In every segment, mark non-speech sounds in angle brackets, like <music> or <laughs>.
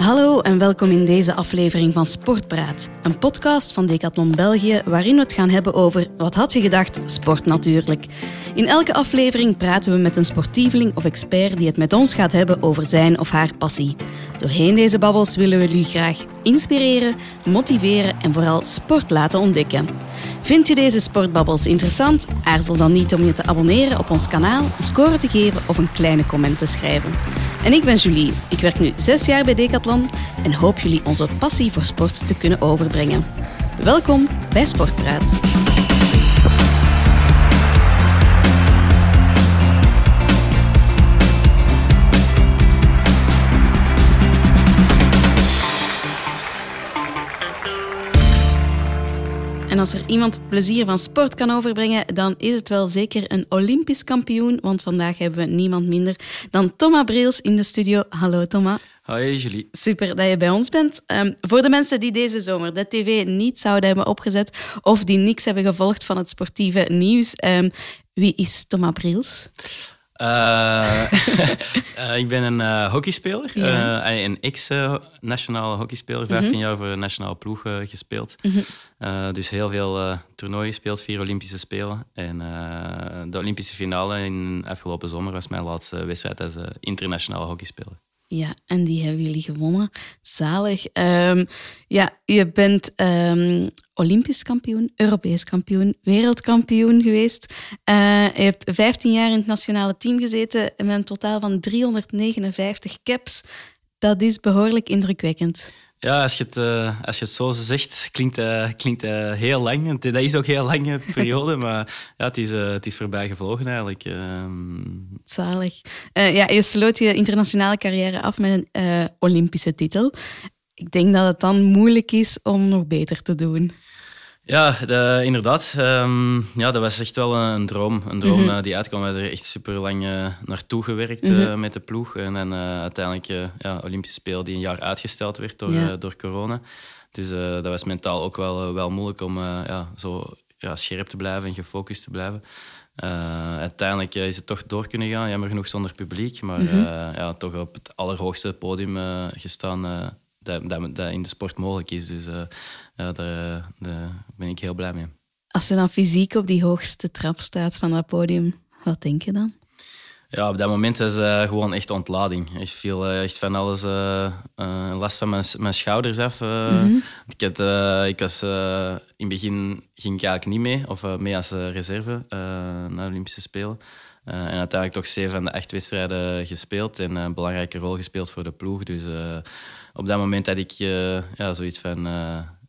Hallo en welkom in deze aflevering van Sportpraat, een podcast van Decathlon België waarin we het gaan hebben over wat had je gedacht, sport natuurlijk. In elke aflevering praten we met een sportieveling of expert die het met ons gaat hebben over zijn of haar passie. Doorheen deze babbels willen we jullie graag inspireren, motiveren en vooral sport laten ontdekken. Vind je deze sportbabbels interessant? Aarzel dan niet om je te abonneren op ons kanaal, een score te geven of een kleine comment te schrijven. En ik ben Julie. Ik werk nu zes jaar bij Decathlon en hoop jullie onze passie voor sport te kunnen overbrengen. Welkom bij Sportpraat. En als er iemand het plezier van sport kan overbrengen, dan is het wel zeker een Olympisch kampioen. Want vandaag hebben we niemand minder dan Thomas Breels in de studio. Hallo Thomas. Hoi Julie. Super dat je bij ons bent. Um, voor de mensen die deze zomer de tv niet zouden hebben opgezet of die niks hebben gevolgd van het sportieve nieuws, um, wie is Thomas Breels? Uh, uh, <laughs> ik ben een uh, hockeyspeler, een ex-nationale hockeyspeler, 15 mm -hmm. jaar voor de nationale ploeg gespeeld. -hmm. dus heel veel toernooien gespeeld, vier Olympische Spelen. En de Olympische finale in afgelopen zomer was mijn laatste wedstrijd als internationale hockeyspeler. Ja, en die hebben jullie gewonnen. Zalig. Um, ja, je bent um, Olympisch kampioen, Europees kampioen, wereldkampioen geweest. Uh, je hebt 15 jaar in het nationale team gezeten met een totaal van 359 caps. Dat is behoorlijk indrukwekkend. Ja, als je het, uh, als je het zo zegt, klinkt uh, klinkt uh, heel lang. Dat is ook een heel lange <laughs> periode, maar ja, het, is, het is voorbij gevlogen eigenlijk. Ehm. Zalig. ja, je sloot je internationale carrière af met een Olympische titel. Ik denk dat het dan moeilijk is om nog beter te doen. Ja, de, inderdaad. Um, ja, dat was echt wel een droom. Een droom mm -hmm. die uitkwam. We hebben er echt super lang uh, naartoe gewerkt mm -hmm. uh, met de ploeg. En, en uh, uiteindelijk ja, Olympische Spelen die een jaar uitgesteld werd door, ja. door corona. Dus dat was mentaal ook wel, wel moeilijk om ja, zo ja, scherp te blijven en gefocust te blijven. uiteindelijk is het toch door kunnen gaan. Jammer genoeg zonder publiek. Maar mm -hmm. ja, toch op het allerhoogste podium gestaan dat, dat, dat, in de sport mogelijk is. Dus ja, daar, daar, ben ik heel blij mee. Als je dan fysiek op die hoogste trap staat van dat podium, wat denk je dan? Ja, op dat moment is uh, gewoon echt ontlading. Ik viel uh, echt van alles uh, last van mijn, mijn schouders af. Mm -hmm. ik, had, ik was in het begin ging ik eigenlijk niet mee, of mee als reserve naar de Olympische Spelen. en uiteindelijk toch zeven van de acht wedstrijden gespeeld en een belangrijke rol gespeeld voor de ploeg. Dus op dat moment had ik ja, zoiets van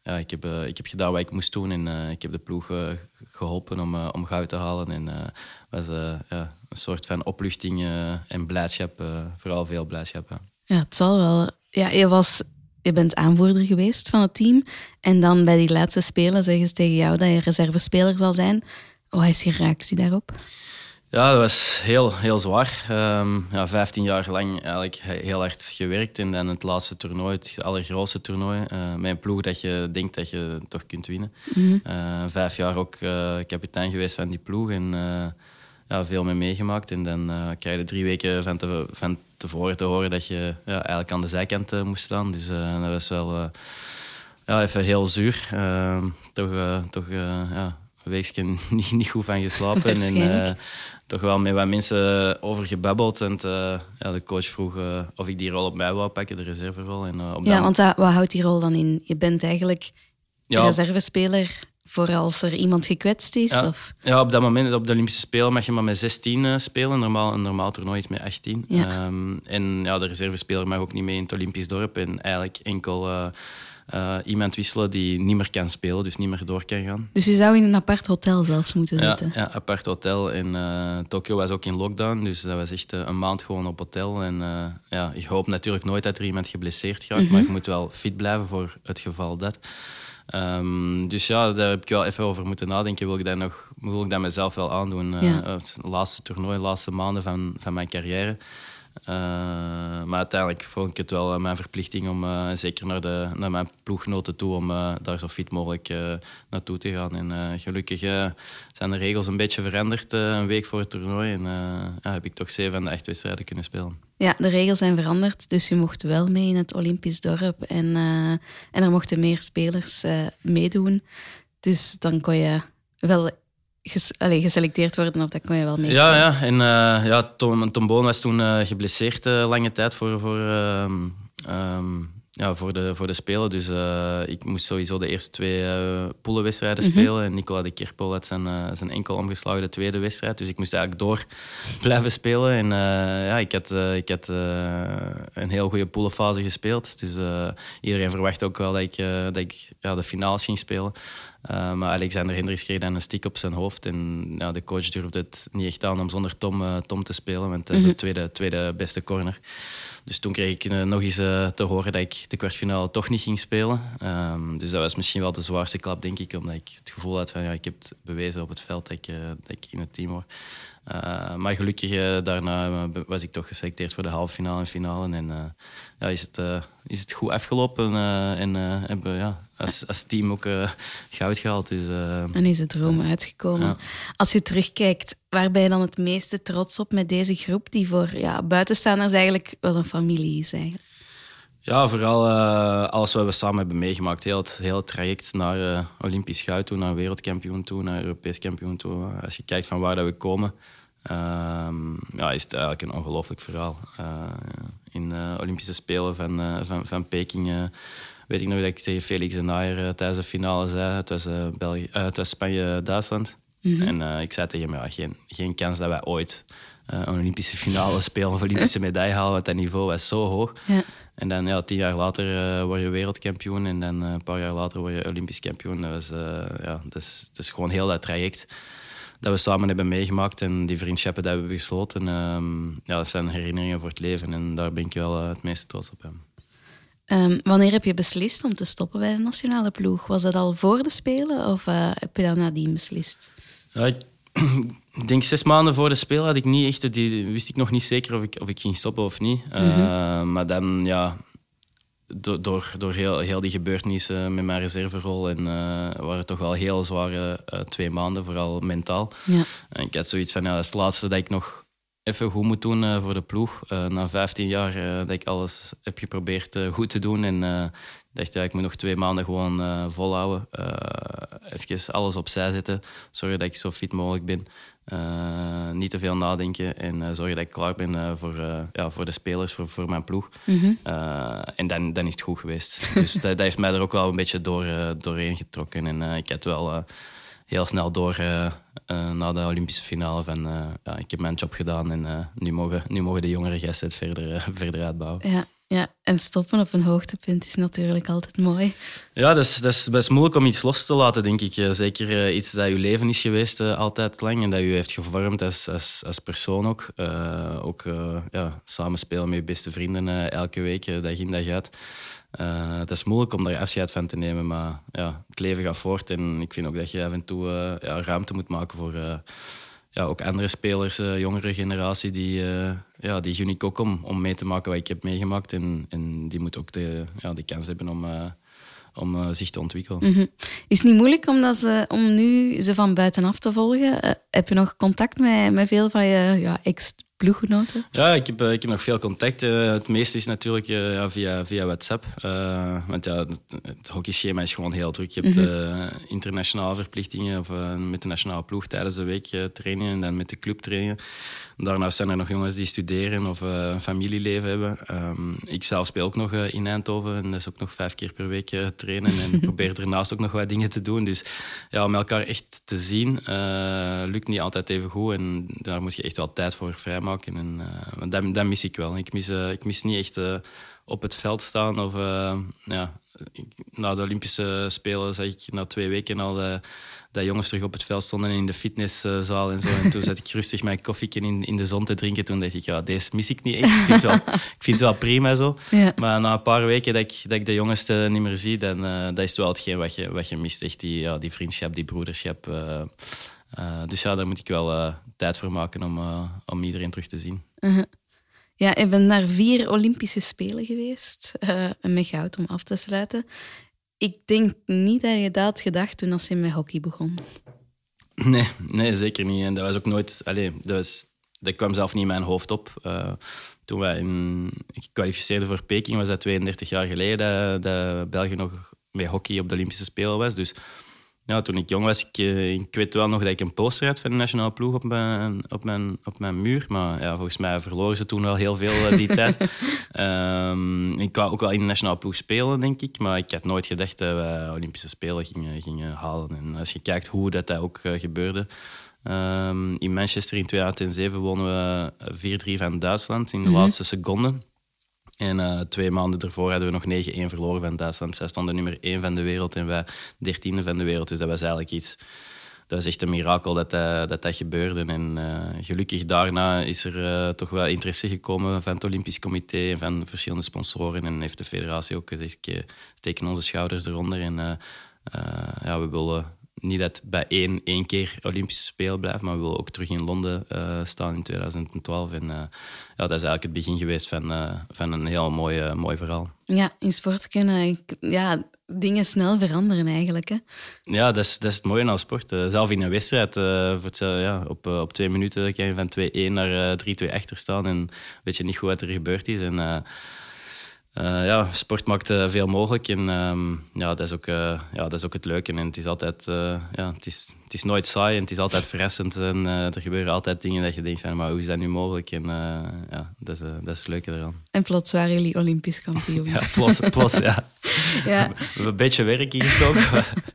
ja, ik, heb, uh, ik heb gedaan wat ik moest doen en uh, ik heb de ploeg uh, geholpen om, om goud te halen. En was ja, een soort van opluchting en blijdschap, vooral veel blijdschap. Ja. ja, het zal wel. Ja, je, was, je bent aanvoerder geweest van het team en dan bij die laatste spelen zeggen ze tegen jou dat je reservespeler zal zijn. Wat is je reactie daarop? Ja, dat was heel, heel zwaar. Um, ja, 15 jaar lang eigenlijk heel hard gewerkt. En dan het laatste toernooi, het allergrootste toernooi. Uh, met een ploeg dat je denkt dat je toch kunt winnen. Mm -hmm. uh, vijf jaar ook uh, kapitein geweest van die ploeg. En ja, veel mee meegemaakt. En dan krijg je drie weken van, te, van tevoren te horen dat je ja, eigenlijk aan de zijkant moest staan. Dus dat was wel ja, even heel zuur. Ehm, toch toch ja, een weekje <laughs> niet, niet goed van geslapen. <laughs> en toch wel met wat mensen over gebabbeld. En uh, ja, de coach vroeg uh, of ik die rol op mij wou pakken, de reserverol. En, uh, op ja, want wat houdt die rol dan in? Je bent eigenlijk ja. reservespeler voor als er iemand gekwetst is? Ja, of? ja op dat moment, op de Olympische Spelen, mag je maar met 16 spelen. Normaal, een normaal toernooi is met 18. Ja. Um, en ja, de reservespeler mag ook niet mee in het Olympisch dorp. En eigenlijk enkel uh, iemand wisselen die niet meer kan spelen, dus niet meer door kan gaan. Dus je zou in een apart hotel zelfs moeten ja, zitten? Ja, apart hotel. En uh, Tokio was ook in lockdown, dus dat was echt uh, een maand gewoon op hotel. En ja, ik hoop natuurlijk nooit dat er iemand geblesseerd gaat, mm -hmm. maar je moet wel fit blijven voor het geval dat. Um, dus ja, daar heb ik wel even over moeten nadenken. Wil ik dat, nog, wil ik dat mezelf wel aandoen? Ja. het laatste toernooi, de laatste maanden van, van mijn carrière. Maar uiteindelijk vond ik het wel mijn verplichting om zeker naar, de, naar mijn ploeggenoten toe om daar zo fit mogelijk naartoe te gaan. En gelukkig zijn de regels een beetje veranderd een week voor het toernooi. En ja, heb ik toch zeven van de echt wedstrijden kunnen spelen. Ja, de regels zijn veranderd, dus je mocht wel mee in het Olympisch dorp. En, en er mochten meer spelers meedoen. Dus dan kon je wel ges geselecteerd worden, of dat kon je wel mee. Ja, ja. En uh, ja, Tom, Tom Boon was toen uh, geblesseerd uh, lange tijd voor, voor, ehm, ehm, ja, voor, de, voor de Spelen. Dus ik moest sowieso de eerste twee poelenwedstrijden mhm. spelen. En Nicola de Kerpel had zijn, zijn enkel omgeslagen de tweede wedstrijd. Dus ik moest eigenlijk door <laughs> blijven spelen. En ja, ik had, ik had een heel goede poelenfase gespeeld. Dus iedereen verwacht ook wel dat ik, dat ik ja, de finales ging spelen. Uh, maar Alexander Hendricks kreeg dan een stick op zijn hoofd. En ja, de coach durfde het niet echt aan om zonder Tom, uh, Tom te spelen. Want dat is de mhm. tweede, tweede beste corner. Dus toen kreeg ik uh, nog eens te horen dat ik de kwartfinale toch niet ging spelen. Um, dus dat was misschien wel de zwaarste klap, denk ik. Omdat ik het gevoel had van ja, ik heb het bewezen op het veld dat ik, dat ik in het team hoor. Maar gelukkig daarna was ik toch geselecteerd voor de halve finale en finale. En ja, is, het, is het goed afgelopen en hebben ja, als, als team ook goud gehaald. Dus, en is het droom uitgekomen. Als je terugkijkt, waar ben je dan het meeste trots op met deze groep, die voor ja, buitenstaanders eigenlijk wel een familie is? Eigenlijk? Ja, vooral alles wat we samen hebben meegemaakt. Heel het, heel het traject naar Olympisch goud toe, naar wereldkampioen toe, naar Europees kampioen toe. Als je kijkt van waar dat we komen, Um, ja, is het eigenlijk een ongelooflijk verhaal. Uh, in de Olympische Spelen van, uh, van, van Peking uh, weet ik nog dat ik tegen Felix de Naaier tijdens de finale zei. Het was, België, het was Spanje-Duitsland. Mm -hmm. En ik zei tegen hem, ja, geen, geen kans dat wij ooit een Olympische finale <laughs> spelen of Olympische medaille halen. Want dat niveau was zo hoog. Ja. En dan ja, tien jaar later word je wereldkampioen. En dan een paar jaar later word je Olympisch kampioen. Dat, was, ja, dat, is, dat is gewoon heel dat traject dat we samen hebben meegemaakt en die vriendschappen die we hebben gesloten, um, ja, dat zijn herinneringen voor het leven en daar ben ik wel uh, het meest trots op. Um, wanneer heb je beslist om te stoppen bij de nationale ploeg? Was dat al voor de Spelen of uh, heb je dat nadien beslist? Ja, <clears throat> ik, denk zes maanden voor de Spelen had ik niet echt, die, wist ik nog niet zeker of ik, of ik ging stoppen of niet. Mm -hmm. uh, maar dan, ja, door, door, door heel, heel die gebeurtenissen met mijn reserverol. En uh, waren toch wel heel zware twee maanden, vooral mentaal. Ja. En ik had zoiets van, ja, dat is het laatste dat ik nog even goed moet doen uh, voor de ploeg. na 15 jaar dat ik alles heb geprobeerd goed te doen. En dacht, ja, ik moet nog twee maanden gewoon volhouden. even alles opzij zetten. Zorgen dat ik zo fit mogelijk ben. Uh, niet te veel nadenken en uh, zorgen dat ik klaar ben uh, voor, ja, voor de spelers, voor, voor mijn ploeg. Mm en dan, dan is het goed geweest. dus <laughs> dat, dat, heeft mij er ook wel een beetje door, doorheen getrokken. En ik had wel heel snel door na de Olympische finale van ja, ik heb mijn job gedaan en nu, mogen, nu mogen de jongere gasten het verder, verder uitbouwen. Ja. Ja, en stoppen op een hoogtepunt is natuurlijk altijd mooi. Ja, dat is, dat is best moeilijk om iets los te laten, denk ik. Zeker uh, iets dat je leven is geweest uh, altijd lang en dat je heeft gevormd als, als, als persoon ook. Uh, ook ja, samenspelen met je beste vrienden elke week, dag in dag uit. het is moeilijk om daar afscheid van te nemen, maar ja, het leven gaat voort. En ik vind ook dat je af en toe ja, ruimte moet maken voor ja, ook andere spelers, uh, jongere generatie, die, uh, ja, die gun ik ook om, om mee te maken wat ik heb meegemaakt. En, en die moet ook de, ja, de kans hebben om, uh, om zich te ontwikkelen. -hmm. Is het niet moeilijk omdat ze, om nu ze van buitenaf te volgen? heb je nog contact met, met veel van je ja, ex ploeggenoten? Ja, ik heb, ik heb nog veel contact. het meeste is natuurlijk ja, via, via WhatsApp. want ja, het, het hockeyschema is gewoon heel druk. Je hebt mm internationale verplichtingen of, met de nationale ploeg tijdens de week trainen en dan met de club trainen. Daarnaast zijn er nog jongens die studeren of een familieleven hebben. Um, ik zelf speel ook nog in Eindhoven en dat is ook nog vijf keer per week trainen. En <laughs> probeer daarnaast ook nog wat dingen te doen. Dus ja, om elkaar echt te zien lukt niet altijd even goed. En daar moet je echt wel tijd voor vrijmaken. En dat, dat, mis ik wel. Ik mis, ik mis niet echt op het veld staan of ja, na de Olympische Spelen zag ik na twee weken al dat jongens terug op het veld stonden in de fitnesszaal en zo. En toen zat ik rustig mijn koffie in, in de zon te drinken. Toen dacht ik, ja, deze mis ik niet echt. Ik vind het wel, ik vind het wel prima zo. Maar na een paar weken dat ik, dat ik de jongens eh, niet meer zie, dan dat is wel hetgeen wat je, wat je mist. Echt die, ja, die vriendschap, die broederschap. Uh, dus ja, daar moet ik wel tijd voor maken om, om iedereen terug te zien. -huh. Ja, ik ben naar vier Olympische Spelen geweest. Uh, met goud om af te sluiten. Ik denk niet dat je dat had gedacht toen als je met hockey begon. Nee, nee zeker niet. En dat was ook nooit... Allez, dat, was, dat kwam zelf niet in mijn hoofd op. Uh, toen wij in, ik kwalificeerde voor Peking, was dat 32 jaar geleden dat België nog met hockey op de Olympische Spelen was. Dus ja, toen ik jong was, ik, eh, ik weet wel nog dat ik een poster had van de nationale ploeg op mijn, op mijn, op mijn muur. Maar ja, volgens mij verloren ze toen wel heel veel uh, die <laughs> tijd. Um, ik wou ook wel in de nationale ploeg spelen, denk ik. Maar ik had nooit gedacht dat we Olympische Spelen gingen, gingen halen. En als je kijkt hoe dat, dat ook uh, gebeurde... Um, in Manchester in 2007 wonnen we 4-3 van Duitsland in de mm -hmm. laatste seconde. En uh, twee maanden ervoor hadden we nog 9-1 verloren van Duitsland. Zij stonden nummer 1 van de wereld en wij 13e van de wereld. Dus dat was eigenlijk iets... Dat was echt een mirakel dat dat, dat, dat gebeurde. En uh, gelukkig daarna is er toch wel interesse gekomen van het Olympisch Comité en van verschillende sponsoren. En heeft de federatie ook gezegd, steken onze schouders eronder. En ja, we willen niet dat het bij één, één keer Olympische Spelen blijft, maar we willen ook terug in Londen uh, staan in 2012. En uh, ja, dat is eigenlijk het begin geweest van, uh, van een heel mooi, mooi verhaal. Ja, in sport kunnen ja, dingen snel veranderen eigenlijk. Hè? Ja, dat is, dat is het mooie aan sport. zelf in een wedstrijd, voor ja, op, op twee minuten kan je van 2-1 naar 3-2 achter staan en weet je niet goed wat er gebeurd is. En, uh, ja, sport maakt uh, veel mogelijk en um, ja, dat, is ook, uh, ja, dat is ook het leuke. En het is altijd, ja, het is, het is nooit saai en het is altijd verrassend. En er gebeuren altijd dingen dat je denkt van, maar hoe is dat nu mogelijk? En ja, dat is, dat is het leuke eraan. En plots waren jullie Olympisch kampioen. <laughs> ja, plots, plots ja. <laughs> ja. We hebben een beetje werk ingestoken. <laughs>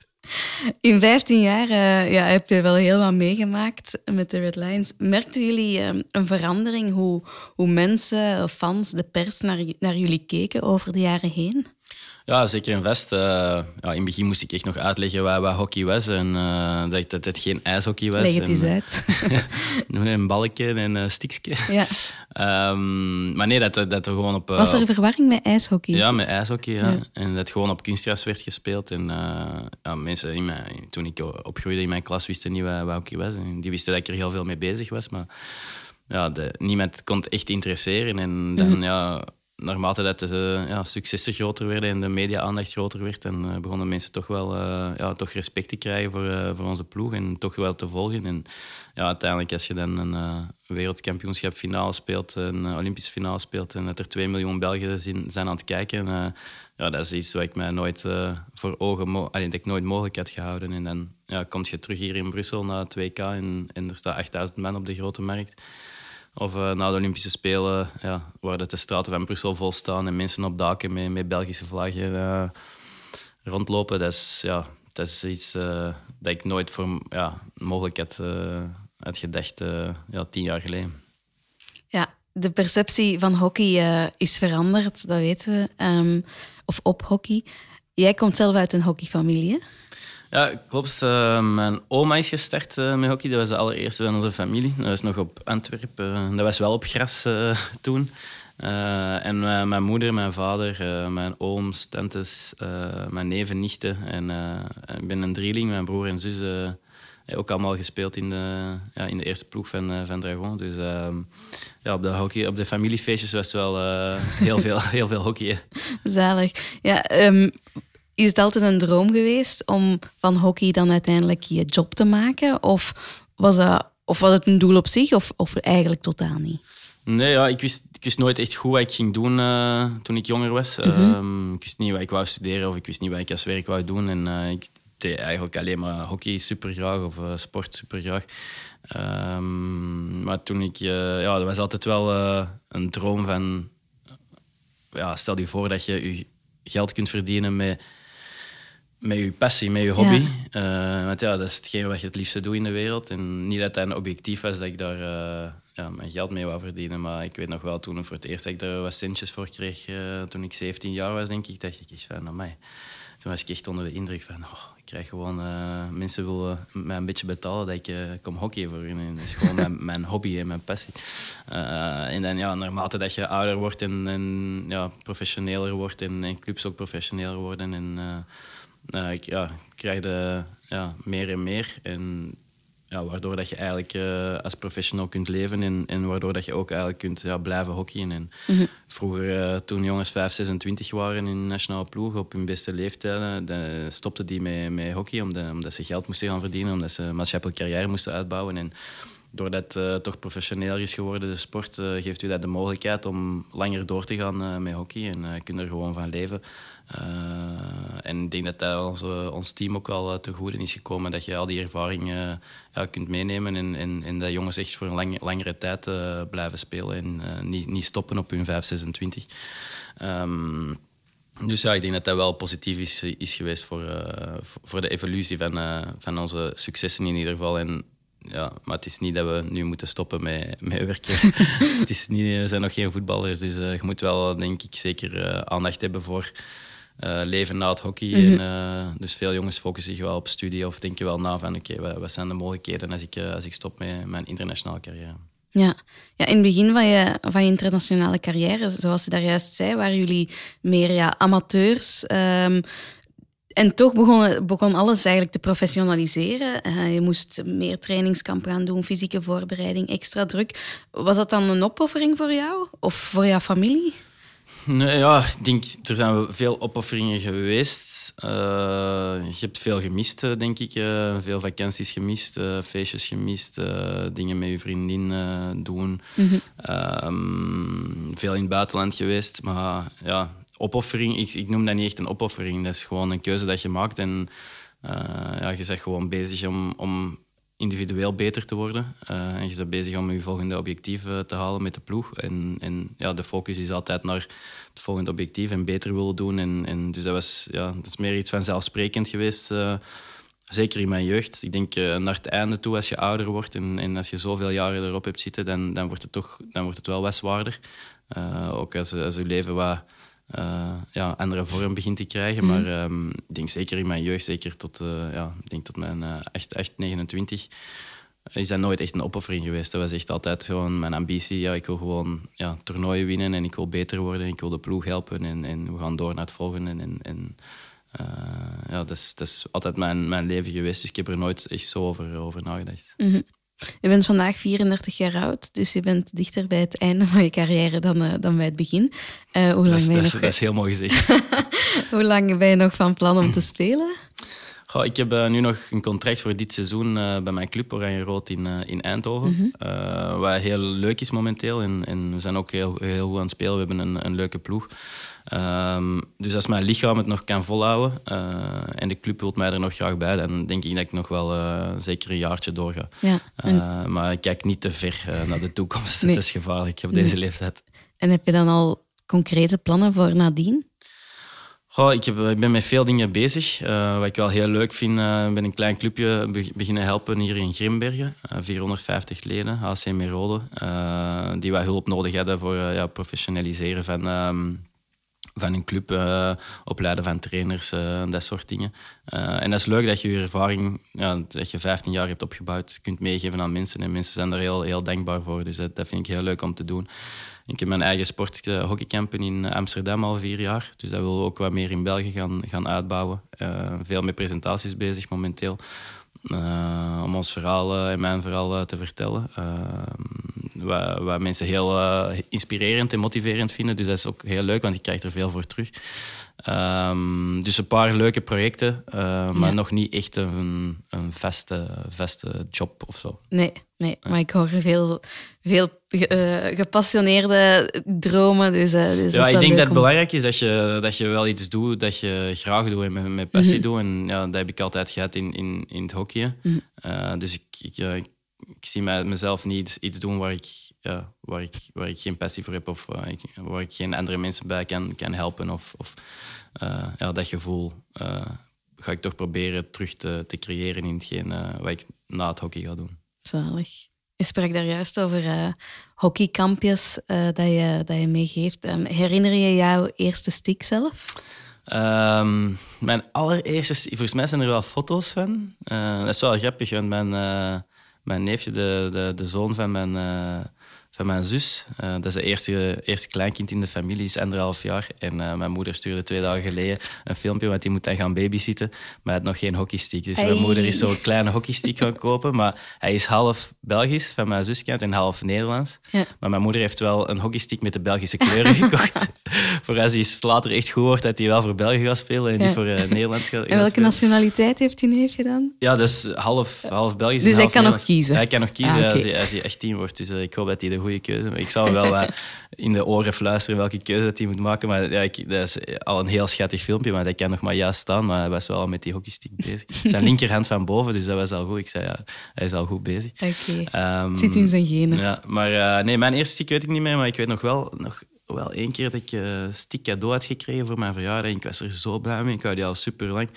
<laughs> In 15 jaar uh, ja, heb je wel heel wat meegemaakt met de Red Lions. Merkten jullie uh, een verandering hoe, hoe mensen, fans, de pers naar, naar jullie keken over de jaren heen? Ja, zeker in Vest. Uh, ja, in het begin moest ik echt nog uitleggen wat, wat hockey was en uh, dat, dat het geen ijshockey was. Leg het eens uit. <laughs> een balkje en een stiksje. Ja. Um, maar nee, dat, dat er gewoon op... Was er verwarring met ijshockey? Ja, met ijshockey, ja. ja. En dat gewoon op kunstgras werd gespeeld. En ja, mensen in mijn, toen ik opgroeide in mijn klas wisten niet wat, wat hockey was. En die wisten dat ik er heel veel mee bezig was, maar ja, de, niemand kon het echt interesseren. En dan, mm. ja naarmate dat de ja, successen groter werden en de media-aandacht groter werd, en, uh, begonnen mensen toch wel uh, ja, toch respect te krijgen voor, uh, voor onze ploeg en toch wel te volgen. En ja, uiteindelijk, als je dan een wereldkampioenschap finale speelt, een Olympische finale speelt en er 2 miljoen Belgen zijn, zijn aan het kijken, ja, dat is iets wat ik mij nooit voor ogen dat ik nooit mogelijk had gehouden. En dan ja, kom je terug hier in Brussel na het WK en, en er staat 8000 man op de grote markt. Of uh, na de Olympische Spelen, ja, waar de straten van Brussel vol staan en mensen op daken met, met Belgische vlaggen uh, rondlopen. Dat is, ja, dat is iets uh, dat ik nooit voor ja, mogelijk had, gedacht ja, tien jaar geleden. Ja, de perceptie van hockey is veranderd, dat weten we. Um, of op hockey. Jij komt zelf uit een hockeyfamilie? Ja, klopt. Uh, mijn oma is gestart uh, met hockey. Dat was de allereerste van onze familie. Dat was nog op Antwerpen. Dat was wel op gras eh, toen. en mijn moeder, mijn vader, mijn ooms, tantes, mijn neven, nichten. En ik ben een drieling, mijn broer en zus. ook allemaal gespeeld in de, ja, in de eerste ploeg van, van Dragon. Dus ehm, ja, op, de hockey, op de familiefeestjes was wel heel, veel, <laughs> heel veel hockey. Zalig. Ja, um, is het altijd een droom geweest om van hockey dan uiteindelijk je job te maken? Of was, dat, of was het een doel op zich of, of eigenlijk totaal niet? Nee, ja, ik, wist, ik wist nooit echt goed wat ik ging doen uh, toen ik jonger was. Mm -hmm. uh, ik wist niet wat ik wou studeren of ik wist niet wat ik als werk wou doen. En uh, ik deed eigenlijk alleen maar hockey super graag of uh, sport super graag. Um, maar toen ik, ja, dat was altijd wel een droom van, ja, stel je voor dat je je geld kunt verdienen met met je passie, met je hobby. Ja. Uh, want ja, dat is hetgeen wat je het liefste doet in de wereld. En niet dat het een objectief was dat ik daar uh, ja, mijn geld mee wou verdienen. Maar ik weet nog wel, toen voor het eerst dat ik er wat centjes voor kreeg, uh, toen ik 17 jaar was, denk ik, dacht ik echt van, mij. Toen was ik echt onder de indruk van, oh, ik krijg gewoon... mensen willen mij een beetje betalen dat ik kom hockey voor hun. dat is gewoon mijn, mijn, hobby en mijn passie. en dan, ja, naarmate dat je ouder wordt en, en ja, professioneler wordt en, en clubs ook professioneler worden en uh, ik ja, krijg de, ja, meer en meer. En ja, waardoor dat je eigenlijk uh, als professional kunt leven en, en waardoor dat je ook eigenlijk kunt ja, blijven hockeyen. En Mhm. Vroeger, uh, toen jongens 5, 26 waren in de nationale ploeg op hun beste leeftijden, de, stopten die met, met hockey omdat, omdat ze geld moesten gaan verdienen, omdat ze een maatschappelijke carrière moesten uitbouwen. En doordat het uh, toch professioneler is geworden, de sport, geeft u dat de mogelijkheid om langer door te gaan met hockey en uh, kun er gewoon van leven. Uh, en ik denk dat dat onze, ons team ook wel uh, te goede is gekomen. Dat je al die ervaring uh, ja, kunt meenemen. En, dat jongens echt voor een lang, langere tijd blijven spelen. En niet, niet stoppen op hun 5, 26. Um, dus ja, ik denk dat dat wel positief is, is geweest voor, voor de evolutie van, van onze successen in ieder geval. En ja, maar het is niet dat we nu moeten stoppen met, met werken. <laughs> het is niet, we zijn nog geen voetballers, dus je moet wel, denk ik, zeker aandacht hebben voor uh, leven na het hockey. Mhm. Mm -hmm. en, dus veel jongens focussen zich wel op studie of denken wel na van oké, okay, wat, wat, zijn de mogelijkheden als ik, als ik stop met mijn internationale carrière. Ja. ja, in het begin van je, van je internationale carrière, zoals je daar juist zei, waren jullie meer ja, amateurs. Um, en toch begon, begon alles eigenlijk te professionaliseren. Uh, je moest meer trainingskampen gaan doen, fysieke voorbereiding, extra druk. Was dat dan een opoffering voor jou of voor jouw familie? Nee, ja, ik denk, er zijn veel opofferingen geweest. Uh, je hebt veel gemist, denk ik. Uh, veel vakanties gemist, uh, feestjes gemist, dingen met je vriendin doen. Mhm. Mm -hmm. veel in het buitenland geweest. Maar ja, opoffering, ik, ik noem dat niet echt een opoffering. Dat is gewoon een keuze dat je maakt. En ja, je bent gewoon bezig om, om individueel beter te worden. Uh, en je bent bezig om je volgende objectief uh, te halen met de ploeg. En, en ja, de focus is altijd naar het volgende objectief en beter willen doen. En, en dus dat, was, ja, dat is meer iets vanzelfsprekend geweest. Uh, zeker in mijn jeugd. Ik denk naar het einde toe, als je ouder wordt en, en als je zoveel jaren erop hebt zitten, dan, dan, wordt, het toch, dan wordt het wel wat zwaarder. ook als, als je leven wat uh, ja, andere vorm begint te krijgen. Mhm. Maar um, ik denk zeker in mijn jeugd, zeker tot, uh, ja, ik denk tot mijn uh, echt, echt 29, is dat nooit echt een opoffering geweest. Dat was echt altijd gewoon mijn ambitie. Ja, ik wil gewoon ja, toernooien winnen en ik wil beter worden. Ik wil de ploeg helpen en, en we gaan door naar het volgende. En, en ja, dat, is, dat is altijd mijn, mijn leven geweest. Dus ik heb er nooit echt zo over, over nagedacht. Mm -hmm. Je bent vandaag 34 jaar oud, dus je bent dichter bij het einde van je carrière dan, uh, dan bij het begin. Uh, hoe lang dat, is, ben je dat, nog... dat is heel mooi gezegd. <laughs> hoe lang ben je nog van plan om te <clears throat> spelen? Goh, ik heb uh, nu nog een contract voor dit seizoen bij mijn club Oranje Rood in, in Eindhoven. Mhm. Mm -hmm. wat heel leuk is momenteel. En, en we zijn ook heel, heel goed aan het spelen. We hebben een, een leuke ploeg. Um, dus als mijn lichaam het nog kan volhouden uh, en de club wil mij er nog graag bij, dan denk ik dat ik nog wel uh, zeker een jaartje doorga. Ja, en... uh, maar ik kijk niet te ver naar de toekomst. Nee. Het is gevaarlijk op deze leeftijd. En heb je dan al concrete plannen voor nadien? Goh, ik, heb, ik ben met veel dingen bezig. Uh, wat ik wel heel leuk vind, uh, ben een klein clubje be beginnen helpen hier in Grimbergen. Uh, 450 leden, AC Merode, die wat hulp nodig hadden voor ja, professionaliseren van, um, van een club, opleiden van trainers, dat soort dingen. Uh, en dat is leuk dat je je ervaring, dat je 15 jaar hebt opgebouwd, kunt meegeven aan mensen. En mensen zijn daar heel, heel dankbaar voor. Dus dat, dat vind ik heel leuk om te doen. Ik heb mijn eigen sporthockeycampen in Amsterdam al vier jaar. Dus dat we ook wat meer in België gaan, gaan uitbouwen. Uh, veel met presentaties bezig momenteel. Uh, om ons verhaal en mijn verhaal te vertellen. wat, wat mensen heel inspirerend en motiverend vinden. Dus dat is ook heel leuk, want je krijgt er veel voor terug. Um, dus een paar leuke projecten, uh, maar Ja. nog niet echt een, een vaste, vaste job of zo. Nee, nee, maar ik hoor veel, veel eh, gepassioneerde dromen. Dus, eh, dus Ja, ik denk dat het om- belangrijk is dat je, dat je wel iets doet dat je graag doet en met, met passie Mhm. doet. En ja, dat heb ik altijd gehad in, in, in het hockey. Mhm. Uh, dus ik, ik, ja, ik, ik zie mij, mezelf niet iets, doen waar ik, ja, waar, ik, waar ik geen passie voor heb of waar ik, waar ik geen andere mensen bij kan, kan helpen. Of, of ja, dat gevoel ga ik toch proberen terug te, te creëren in hetgeen wat ik na het hockey ga doen. Zalig. Je sprak daar juist over uh, hockeykampjes uh, dat, je, dat je meegeeft. Um, herinner je jouw eerste stick zelf? Um, mijn allereerste... Volgens mij zijn er wel foto's van. Uh, dat is wel grappig, want mijn, mijn neefje, de, de, de zoon van mijn, van mijn zus. Uh, dat is de eerste, eerste kleinkind in de familie, is anderhalf jaar. En uh, mijn moeder stuurde twee dagen geleden een filmpje, want die moet dan gaan babysitten. Maar hij had nog geen hockeystick. Dus mijn moeder is zo'n kleine hockeystick gaan kopen. Maar hij is half Belgisch van mijn zuskant en half Nederlands. Ja. Maar mijn moeder heeft wel een hockeystick met de Belgische kleuren <laughs> gekocht. <laughs> voor als hij later echt goed wordt, dat hij wel voor België gaat spelen en niet voor uh, Nederland gaat En welke nationaliteit heeft hij neefje dan? Ja, dus half, half Belgisch Dus hij kan nog kiezen? Hij kan nog kiezen ah, als, hij, als, hij, echt tien wordt. Dus ik hoop dat hij de goede keuze Ik zal wel uh, <laughs> in de oren fluisteren welke keuze dat hij moet maken. Maar ja, ik, dat is al een heel schattig filmpje, maar dat kan nog maar juist staan. Maar hij was wel al met die hockeystick bezig. <laughs> Zijn linkerhand van boven, dus dat was al goed. Ik zei, ja, hij is al goed bezig. Oké, okay. um, zit in zijn genen. Ja, maar nee, mijn eerste stick weet ik niet meer, maar ik weet nog wel... Nog, wel één keer dat ik uh, stick cadeau had gekregen voor mijn verjaardag. En ik was er zo blij mee. Ik had die al super lang.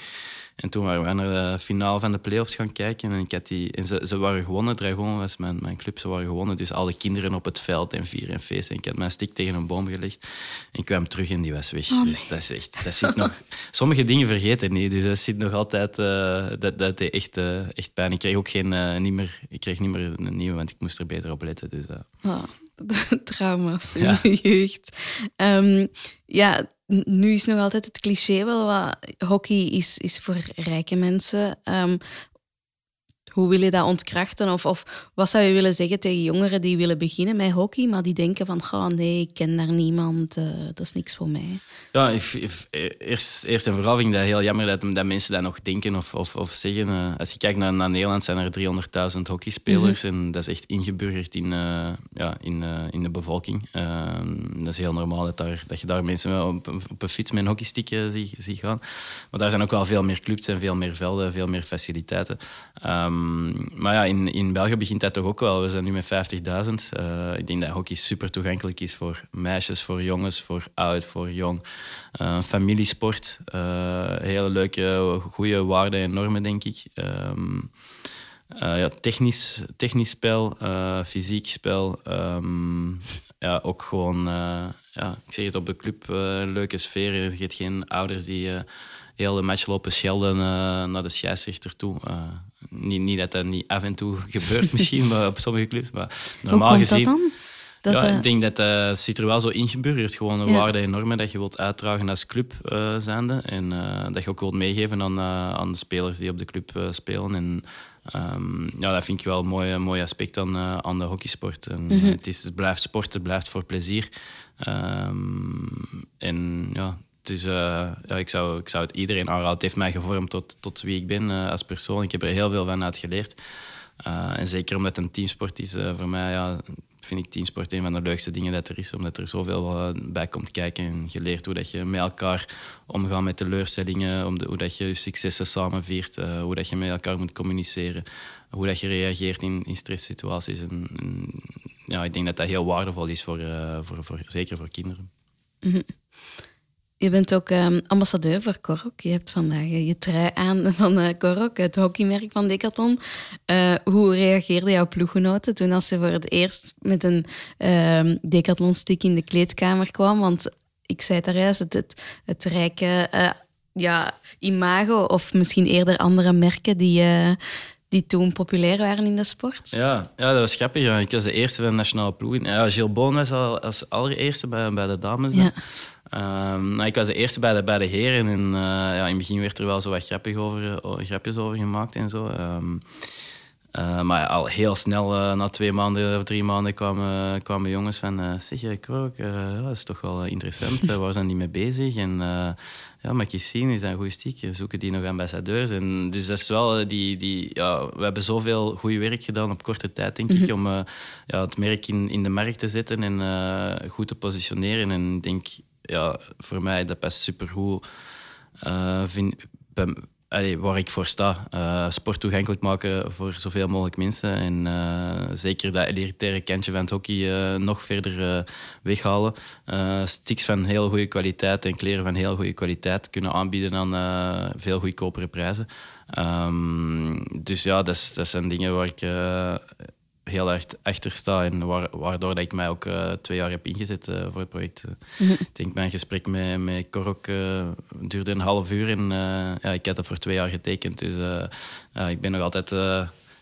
En toen waren we naar de finale van de playoffs gaan kijken. En, ik had die, en ze, ze waren gewonnen. Dragon was mijn, mijn club. Ze waren gewonnen. Dus alle kinderen op het veld en vier en feest. En ik had mijn stick tegen een boom gelegd. En ik kwam terug en die was weg. Oh, dus dat is echt... Dat zit nog, sommige dingen vergeten niet. Dus dat zit nog altijd... Uh, dat, dat deed echt, uh, echt pijn. Ik kreeg ook geen, uh, niet meer, ik kreeg niet meer een nieuwe, want ik moest er beter op letten. Dus, oh, <laughs> trauma's in ja. de jeugd. Um, ja, nu is nog altijd het cliché wel wat hockey is, is voor rijke mensen. Um, hoe wil je dat ontkrachten? Of, of wat zou je willen zeggen tegen jongeren die willen beginnen met hockey, maar die denken van, oh nee, ik ken daar niemand, uh, dat is niks voor mij. Ja, eerst, eerst en vooral vind ik dat heel jammer dat, dat mensen dat nog denken of, of, of zeggen. Uh, als je kijkt naar, naar Nederland, zijn er 300.000 hockeyspelers mm -hmm. en dat is echt ingeburgerd in, uh, ja, in, in de bevolking. Ehm, dat is heel normaal dat, daar, dat je daar mensen op, op een fiets met een hockeystick ziet zie gaan. Maar daar zijn ook wel veel meer clubs en veel meer velden, veel meer faciliteiten. Um, maar ja, in, in België begint dat toch ook wel. We zijn nu met 50.000. Uh, ik denk dat hockey super toegankelijk is voor meisjes, voor jongens, voor oud, voor jong. Uh, familiesport. Uh, hele leuke, goede waarden en normen, denk ik. Um, ja, technisch, technisch spel, fysiek spel. Um, ja, ook gewoon, ja, ik zeg het op de club, een leuke sfeer. Je hebt geen ouders die heel de match lopen schelden naar de scheidsrechter toe. Niet, niet dat dat niet af en toe <laughs> gebeurt misschien maar op sommige clubs, maar normaal Hoe komt gezien... Dat dan? Dat, ja, ik denk dat dat zit er wel zo ingeburgerd. Gewoon een ja. waarde en normen dat je wilt uitdragen als club uh, zijnde. En uh, dat je ook wilt meegeven aan, aan de spelers die op de club spelen. En um, ja, dat vind ik wel een mooi, mooi aspect aan, aan de hockeysport. En, mm -hmm. het, is, het blijft sport, het blijft voor plezier. Um, en ja, dus uh, ja, ik, zou, ik zou het iedereen aanraden. Het heeft mij gevormd tot, tot wie ik ben uh, als persoon. Ik heb er heel veel van uit geleerd. Uh, en zeker omdat het een teamsport is, voor mij ja, vind ik teamsport een van de leukste dingen dat er is. Omdat er zoveel bij komt kijken en geleerd hoe dat je met elkaar omgaat met teleurstellingen, om hoe dat je je successen samen viert, hoe dat je met elkaar moet communiceren, hoe dat je reageert in, in stresssituaties. En, ja, ik denk dat dat heel waardevol is, voor, voor, voor, zeker voor kinderen. -hmm. Je bent ook um, ambassadeur voor Korok. Je hebt vandaag eh, je trui aan van uh, Korok, het hockeymerk van Decathlon. Uh, hoe reageerden jouw ploeggenoten toen als ze voor het eerst met een uh, Decathlon-stick in de kleedkamer kwam? Want ik zei daar juist, het, het, het rijke ja, imago of misschien eerder andere merken die die toen populair waren in de sport. Ja, ja dat was grappig. Ja. Ik was de eerste van de nationale ploeg. Ja, Gilles Boon was al als allereerste bij, bij de dames. Ja. Um, ik was de eerste bij de, bij de heren en uh, ja, in het begin werd er wel zo wat grappig over, uh, grapjes over gemaakt en zo. Um, uh, maar al heel snel, na twee maanden of drie maanden, kwamen, kwamen jongens van... zeg, ik ook, dat is toch wel interessant, waar zijn die mee bezig? En ja, je zien, is dat een goede stiek? Zoeken die nog ambassadeurs? En dus dat is wel die... die ja, we hebben zoveel goed werk gedaan op korte tijd, denk ik, mhm. om ja, het merk in, in de markt te zetten en goed te positioneren. En ik denk ja, voor mij dat best supergoed. Uh, vind, waar ik voor sta. Uh, sport toegankelijk maken voor zoveel mogelijk mensen. En uh, zeker dat elitaire kantje van het hockey nog verder weghalen. sticks van heel goede kwaliteit en kleren van heel goede kwaliteit kunnen aanbieden aan veel goedkopere prijzen. Um, dus ja, dat, dat zijn dingen waar ik heel erg achter sta en waardoor dat ik mij ook uh, twee jaar heb ingezet uh, voor het project. Mm Ik denk mijn gesprek met, met Korok uh, duurde een half uur en ja, ik had dat voor twee jaar getekend. Dus ik ben nog altijd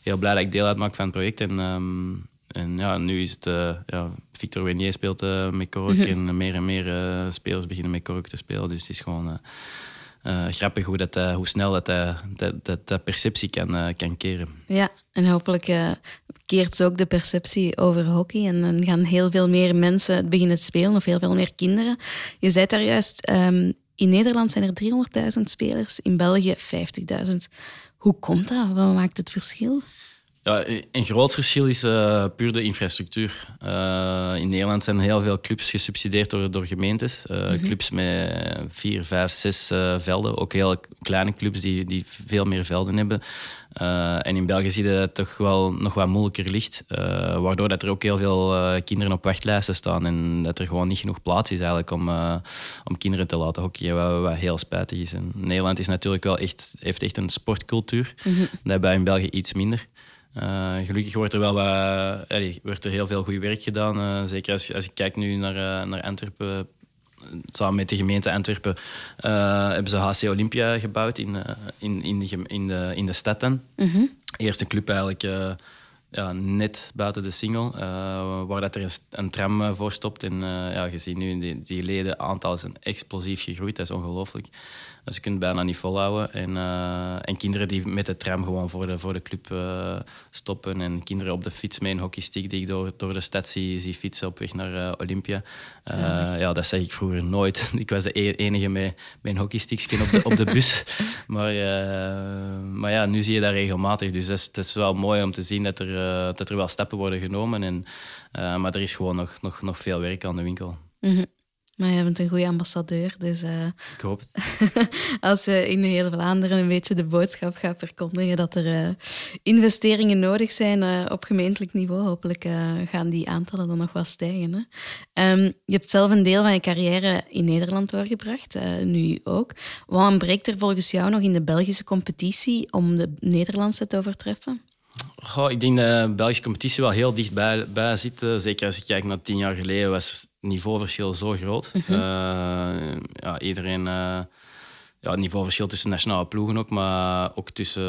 heel blij dat ik deel uitmaak van het project. En um, en ja, nu is het... ja, Victor Wenier speelt met Kork mhm. en meer en meer spelers beginnen met Kork te spelen. Dus het is gewoon uh, grappig hoe, dat, uh, hoe snel dat, dat, dat, dat, perceptie kan, kan keren. Ja, en hopelijk keert ze ook de perceptie over hockey. En dan gaan heel veel meer mensen beginnen te spelen, of heel veel meer kinderen. Je zei daar juist, um, in Nederland zijn er 300.000 spelers, in België 50.000. Hoe komt dat? Wat maakt het verschil? Ja, een groot verschil is uh, puur de infrastructuur. Uh, in Nederland zijn heel veel clubs gesubsidieerd door, door gemeentes. Uh, Clubs met vier, vijf, zes velden. Ook heel kleine clubs die, die veel meer velden hebben. en in België zie je dat het toch wel nog wat moeilijker ligt. waardoor dat er ook heel veel kinderen op wachtlijsten staan. En dat er gewoon niet genoeg plaats is eigenlijk om, om kinderen te laten hockeyen. Wat, wat heel spijtig is. En Nederland is natuurlijk wel echt, heeft echt een sportcultuur. Mm -hmm. Hebben wij in België iets minder. Uh, gelukkig wordt er wel wat, wordt er heel veel goed werk gedaan. Uh, zeker als, als ik kijk nu naar, uh, naar Antwerpen. Samen met de gemeente Antwerpen hebben ze HC Olympia gebouwd in, in, in, de, in, de, in de stad. Dan. Mm Eerste club eigenlijk ja, net buiten de single, waar dat er een, een tram voor stopt. En ja, je ziet nu, die, die ledenaantal is explosief gegroeid. Dat is ongelooflijk. Dus je kunt bijna niet volhouden. En, uh, en kinderen die met de tram gewoon voor de, voor de club uh, stoppen. En kinderen op de fiets met een hockeystick die ik door, door de stad zie, zie fietsen op weg naar uh, Olympia. ja, dat zeg ik vroeger nooit. <laughs> ik was de e-, enige met, met een hockeystickje op de, op de bus. <laughs> maar, maar ja, nu zie je dat regelmatig. Dus het is, is wel mooi om te zien dat er, dat er wel stappen worden genomen. En, maar er is gewoon nog, nog, nog veel werk aan de winkel. Mm maar je bent een goede ambassadeur, dus... Uh, ik hoop het. <laughs> als je in heel Vlaanderen een beetje de boodschap gaat verkondigen dat er uh, investeringen nodig zijn uh, op gemeentelijk niveau, hopelijk gaan die aantallen dan nog wel stijgen. Hè? Um, je hebt zelf een deel van je carrière in Nederland doorgebracht, nu ook. Wat ontbreekt er volgens jou nog in de Belgische competitie om de Nederlandse te overtreffen? Goh, ik denk dat de Belgische competitie wel heel dichtbij bij zit. Zeker als je kijkt naar tien jaar geleden was niveauverschil zo groot. Mm ja, iedereen... Uh, ja, het niveauverschil tussen nationale ploegen ook, maar ook tussen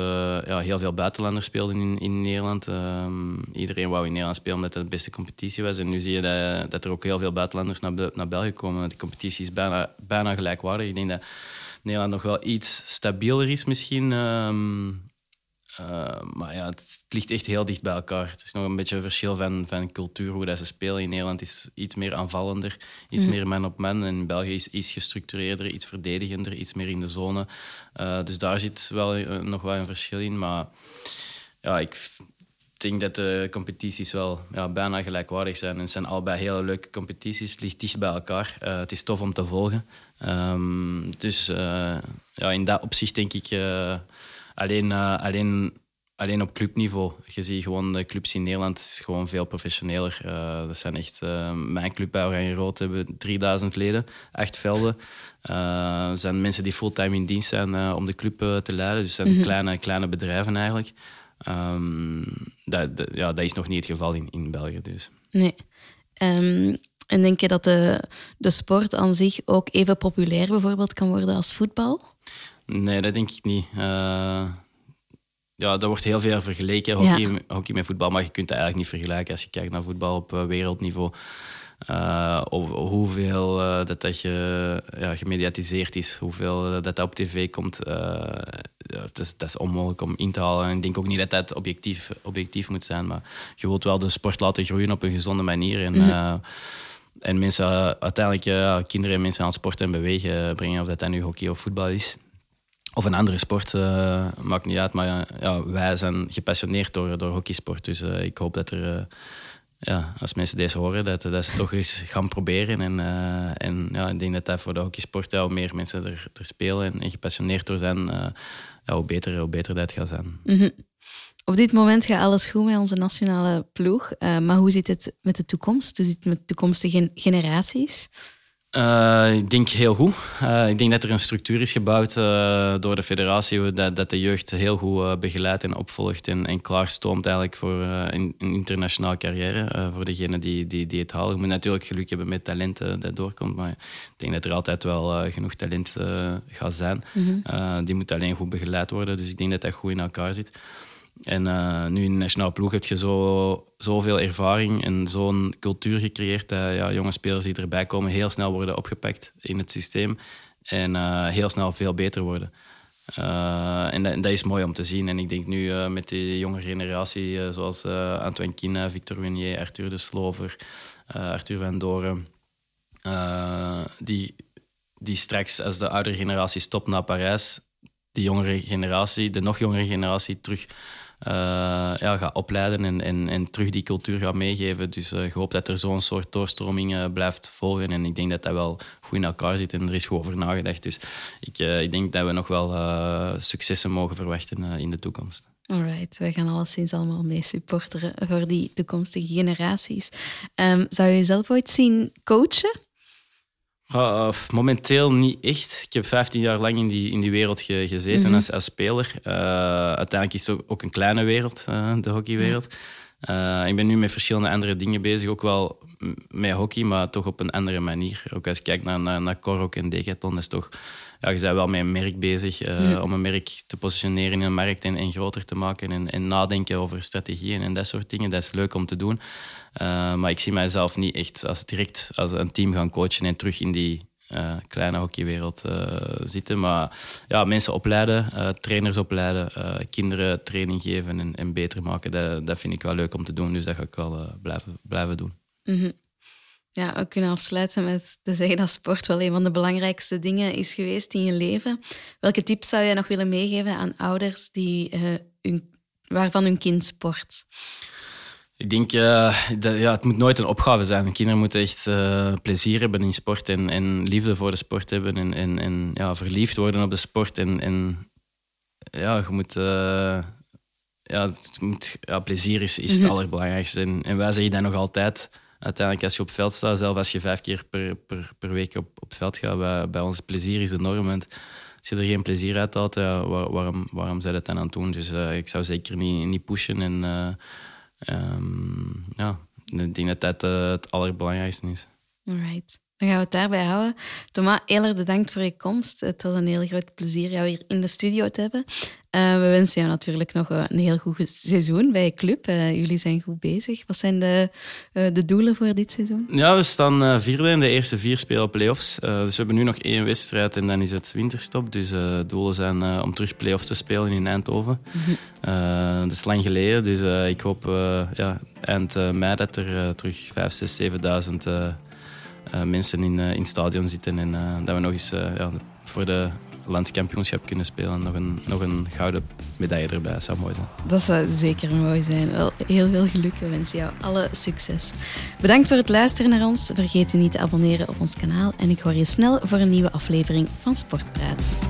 ja, heel veel buitenlanders speelden in, in Nederland. Uh, iedereen wou in Nederland spelen omdat het de beste competitie was. En nu zie je dat, dat er ook heel veel buitenlanders naar, naar België komen. De competitie is bijna, bijna gelijkwaardig. Ik denk dat Nederland nog wel iets stabieler is misschien. Ehm, uh, maar ja, het, ligt echt heel dicht bij elkaar. Het is nog een beetje een verschil van, van cultuur, hoe dat ze spelen. In Nederland is iets meer aanvallender, iets mm. meer man op man. En in België is iets gestructureerder, iets verdedigender, iets meer in de zone. Uh, dus daar zit wel, uh, nog wel een verschil in. Maar ja, ik denk dat de competities wel ja, bijna gelijkwaardig zijn. En het zijn allebei hele leuke competities. Het ligt dicht bij elkaar. het is tof om te volgen. Um, dus ja, in dat opzicht denk ik Alleen, uh, alleen, alleen op clubniveau. Je ziet gewoon de clubs in Nederland is gewoon veel professioneler. Uh, dat zijn echt, uh, mijn club bij Oranje Rood hebben 3000 leden, acht velden. Er zijn mensen die fulltime in dienst zijn om de club te leiden. Dus het zijn mhm. kleine, kleine bedrijven eigenlijk. Um, dat, ja, dat is nog niet het geval in, in België. Dus. Nee. Um, en denk je dat de, de sport aan zich ook even populair bijvoorbeeld kan worden als voetbal? Nee, dat denk ik niet. Uh, ja, er wordt heel veel vergeleken, hockey, hockey, met voetbal, maar je kunt het eigenlijk niet vergelijken als je kijkt naar voetbal op uh, wereldniveau. Uh, hoeveel dat, dat je, ja, gemediatiseerd is, hoeveel dat, dat op tv komt, is, dat is onmogelijk om in te halen. En ik denk ook niet dat dat objectief, objectief moet zijn, maar je wilt wel de sport laten groeien op een gezonde manier. En, mm en mensen uiteindelijk, kinderen en mensen aan het sporten en bewegen brengen, of dat dat nu hockey of voetbal is of een andere sport, uh, maakt niet uit. Maar ja, wij zijn gepassioneerd door, door hockeysport. Dus uh, ik hoop dat er, uh, ja, als mensen deze horen, dat, dat ze toch eens gaan proberen. En, en ja, ik denk dat dat voor de hockeysport, ja, hoe meer mensen er, er spelen en, gepassioneerd door zijn, ja, hoe, beter, hoe beter dat gaat zijn. Mm Op dit moment gaat alles goed met onze nationale ploeg. maar hoe zit het met de toekomst? Hoe zit het met toekomstige generaties? Uh, ik denk heel goed. Uh, ik denk dat er een structuur is gebouwd uh, door de federatie dat, dat de jeugd heel goed begeleidt en opvolgt en, en klaarstoomt eigenlijk voor een, een internationale carrière voor degene die, die, die het halen. Je moet natuurlijk geluk hebben met talent dat doorkomt, maar ik denk dat er altijd wel genoeg talent gaat zijn. Mm -hmm. die moet alleen goed begeleid worden, dus ik denk dat dat goed in elkaar zit. En nu in de nationale ploeg heb je zo, zoveel ervaring en zo'n cultuur gecreëerd dat ja, jonge spelers die erbij komen heel snel worden opgepakt in het systeem en heel snel veel beter worden. Uh, en, dat, is mooi om te zien. En ik denk nu met die jonge generatie, zoals Antoine Kina, Victor Wenier, Arthur de Slover, Arthur van Doren, die, die straks als de oudere generatie stopt naar Parijs, die jongere generatie, de nog jongere generatie, terug ja, gaat opleiden en, en, en terug die cultuur gaat meegeven. Dus ik hoop dat er zo'n soort doorstroming uh, blijft volgen. En ik denk dat dat wel goed in elkaar zit en er is goed over nagedacht. Dus ik, ik denk dat we nog wel successen mogen verwachten in de toekomst. Alright, wij gaan alleszins allemaal mee supporteren voor die toekomstige generaties. Um, zou je jezelf ooit zien coachen? Uh, momenteel niet echt. Ik heb 15 jaar lang in die, in die wereld gezeten mhm. als, als, speler. Uh, uiteindelijk is het ook een kleine wereld, uh, de hockeywereld. ik ben nu met verschillende andere dingen bezig, ook wel met hockey, maar toch op een andere manier. Ook als je kijkt naar, naar, naar Korok en Decathlon, is toch ja, je bent wel met een merk bezig uh, om een merk te positioneren in een markt en, en groter te maken en, en, nadenken over strategieën en dat soort dingen. Dat is leuk om te doen. Uh, maar ik zie mijzelf niet echt als direct als een team gaan coachen en terug in die uh, kleine hockeywereld zitten. Maar ja, mensen opleiden, trainers opleiden, kinderen training geven en, en, beter maken, dat, dat vind ik wel leuk om te doen. Dus dat ga ik wel blijven, blijven doen. Mm -hmm. Ja, we kunnen afsluiten met te zeggen dat sport wel een van de belangrijkste dingen is geweest in je leven. Welke tips zou jij nog willen meegeven aan ouders die, uh, hun, waarvan hun kind sport? Ik denk, uh, dat, ja, het moet nooit een opgave zijn. Kinderen moeten echt uh, plezier hebben in sport en, en, liefde voor de sport hebben en, en, en ja, verliefd worden op de sport. En, en ja, je moet... ja, het moet, ja, plezier is, is het mhm. allerbelangrijkste. En, en wij zeggen dat nog altijd uiteindelijk als je op veld staat, zelfs als je vijf keer per, per, per week op, op veld gaat, bij, bij ons plezier is enorm. Want als je er geen plezier uit haalt, ja, waarom, waarom zou je dat dan aan het doen? Dus uh, ik zou zeker niet, niet pushen. En uh, um, ja, ik denk dat dat het allerbelangrijkste is. Alright. Dan gaan we het daarbij houden. Thomas, heel erg bedankt voor je komst. Het was een heel groot plezier jou hier in de studio te hebben. Uh, we wensen jou natuurlijk nog een heel goed seizoen bij je club. Uh, jullie zijn goed bezig. Wat zijn de, de doelen voor dit seizoen? Ja, we staan vierde in de eerste vier spelen play-offs. dus we hebben nu nog één wedstrijd en dan is het winterstop. Dus de doelen zijn om terug play-offs te spelen in Eindhoven. Mhm. dat is lang geleden, dus ik hoop ja, eind mei dat er terug 5, 6, 7000 mensen in, in het stadion zitten. En dat we nog eens ja, voor de landskampioenschap kunnen spelen. Nog een, nog een gouden medaille erbij. zou mooi zijn. Dat zou zeker mooi zijn. Wel, heel veel geluk. We wensen jou alle succes. Bedankt voor het luisteren naar ons. Vergeet je niet te abonneren op ons kanaal. En ik hoor je snel voor een nieuwe aflevering van Sportpraat.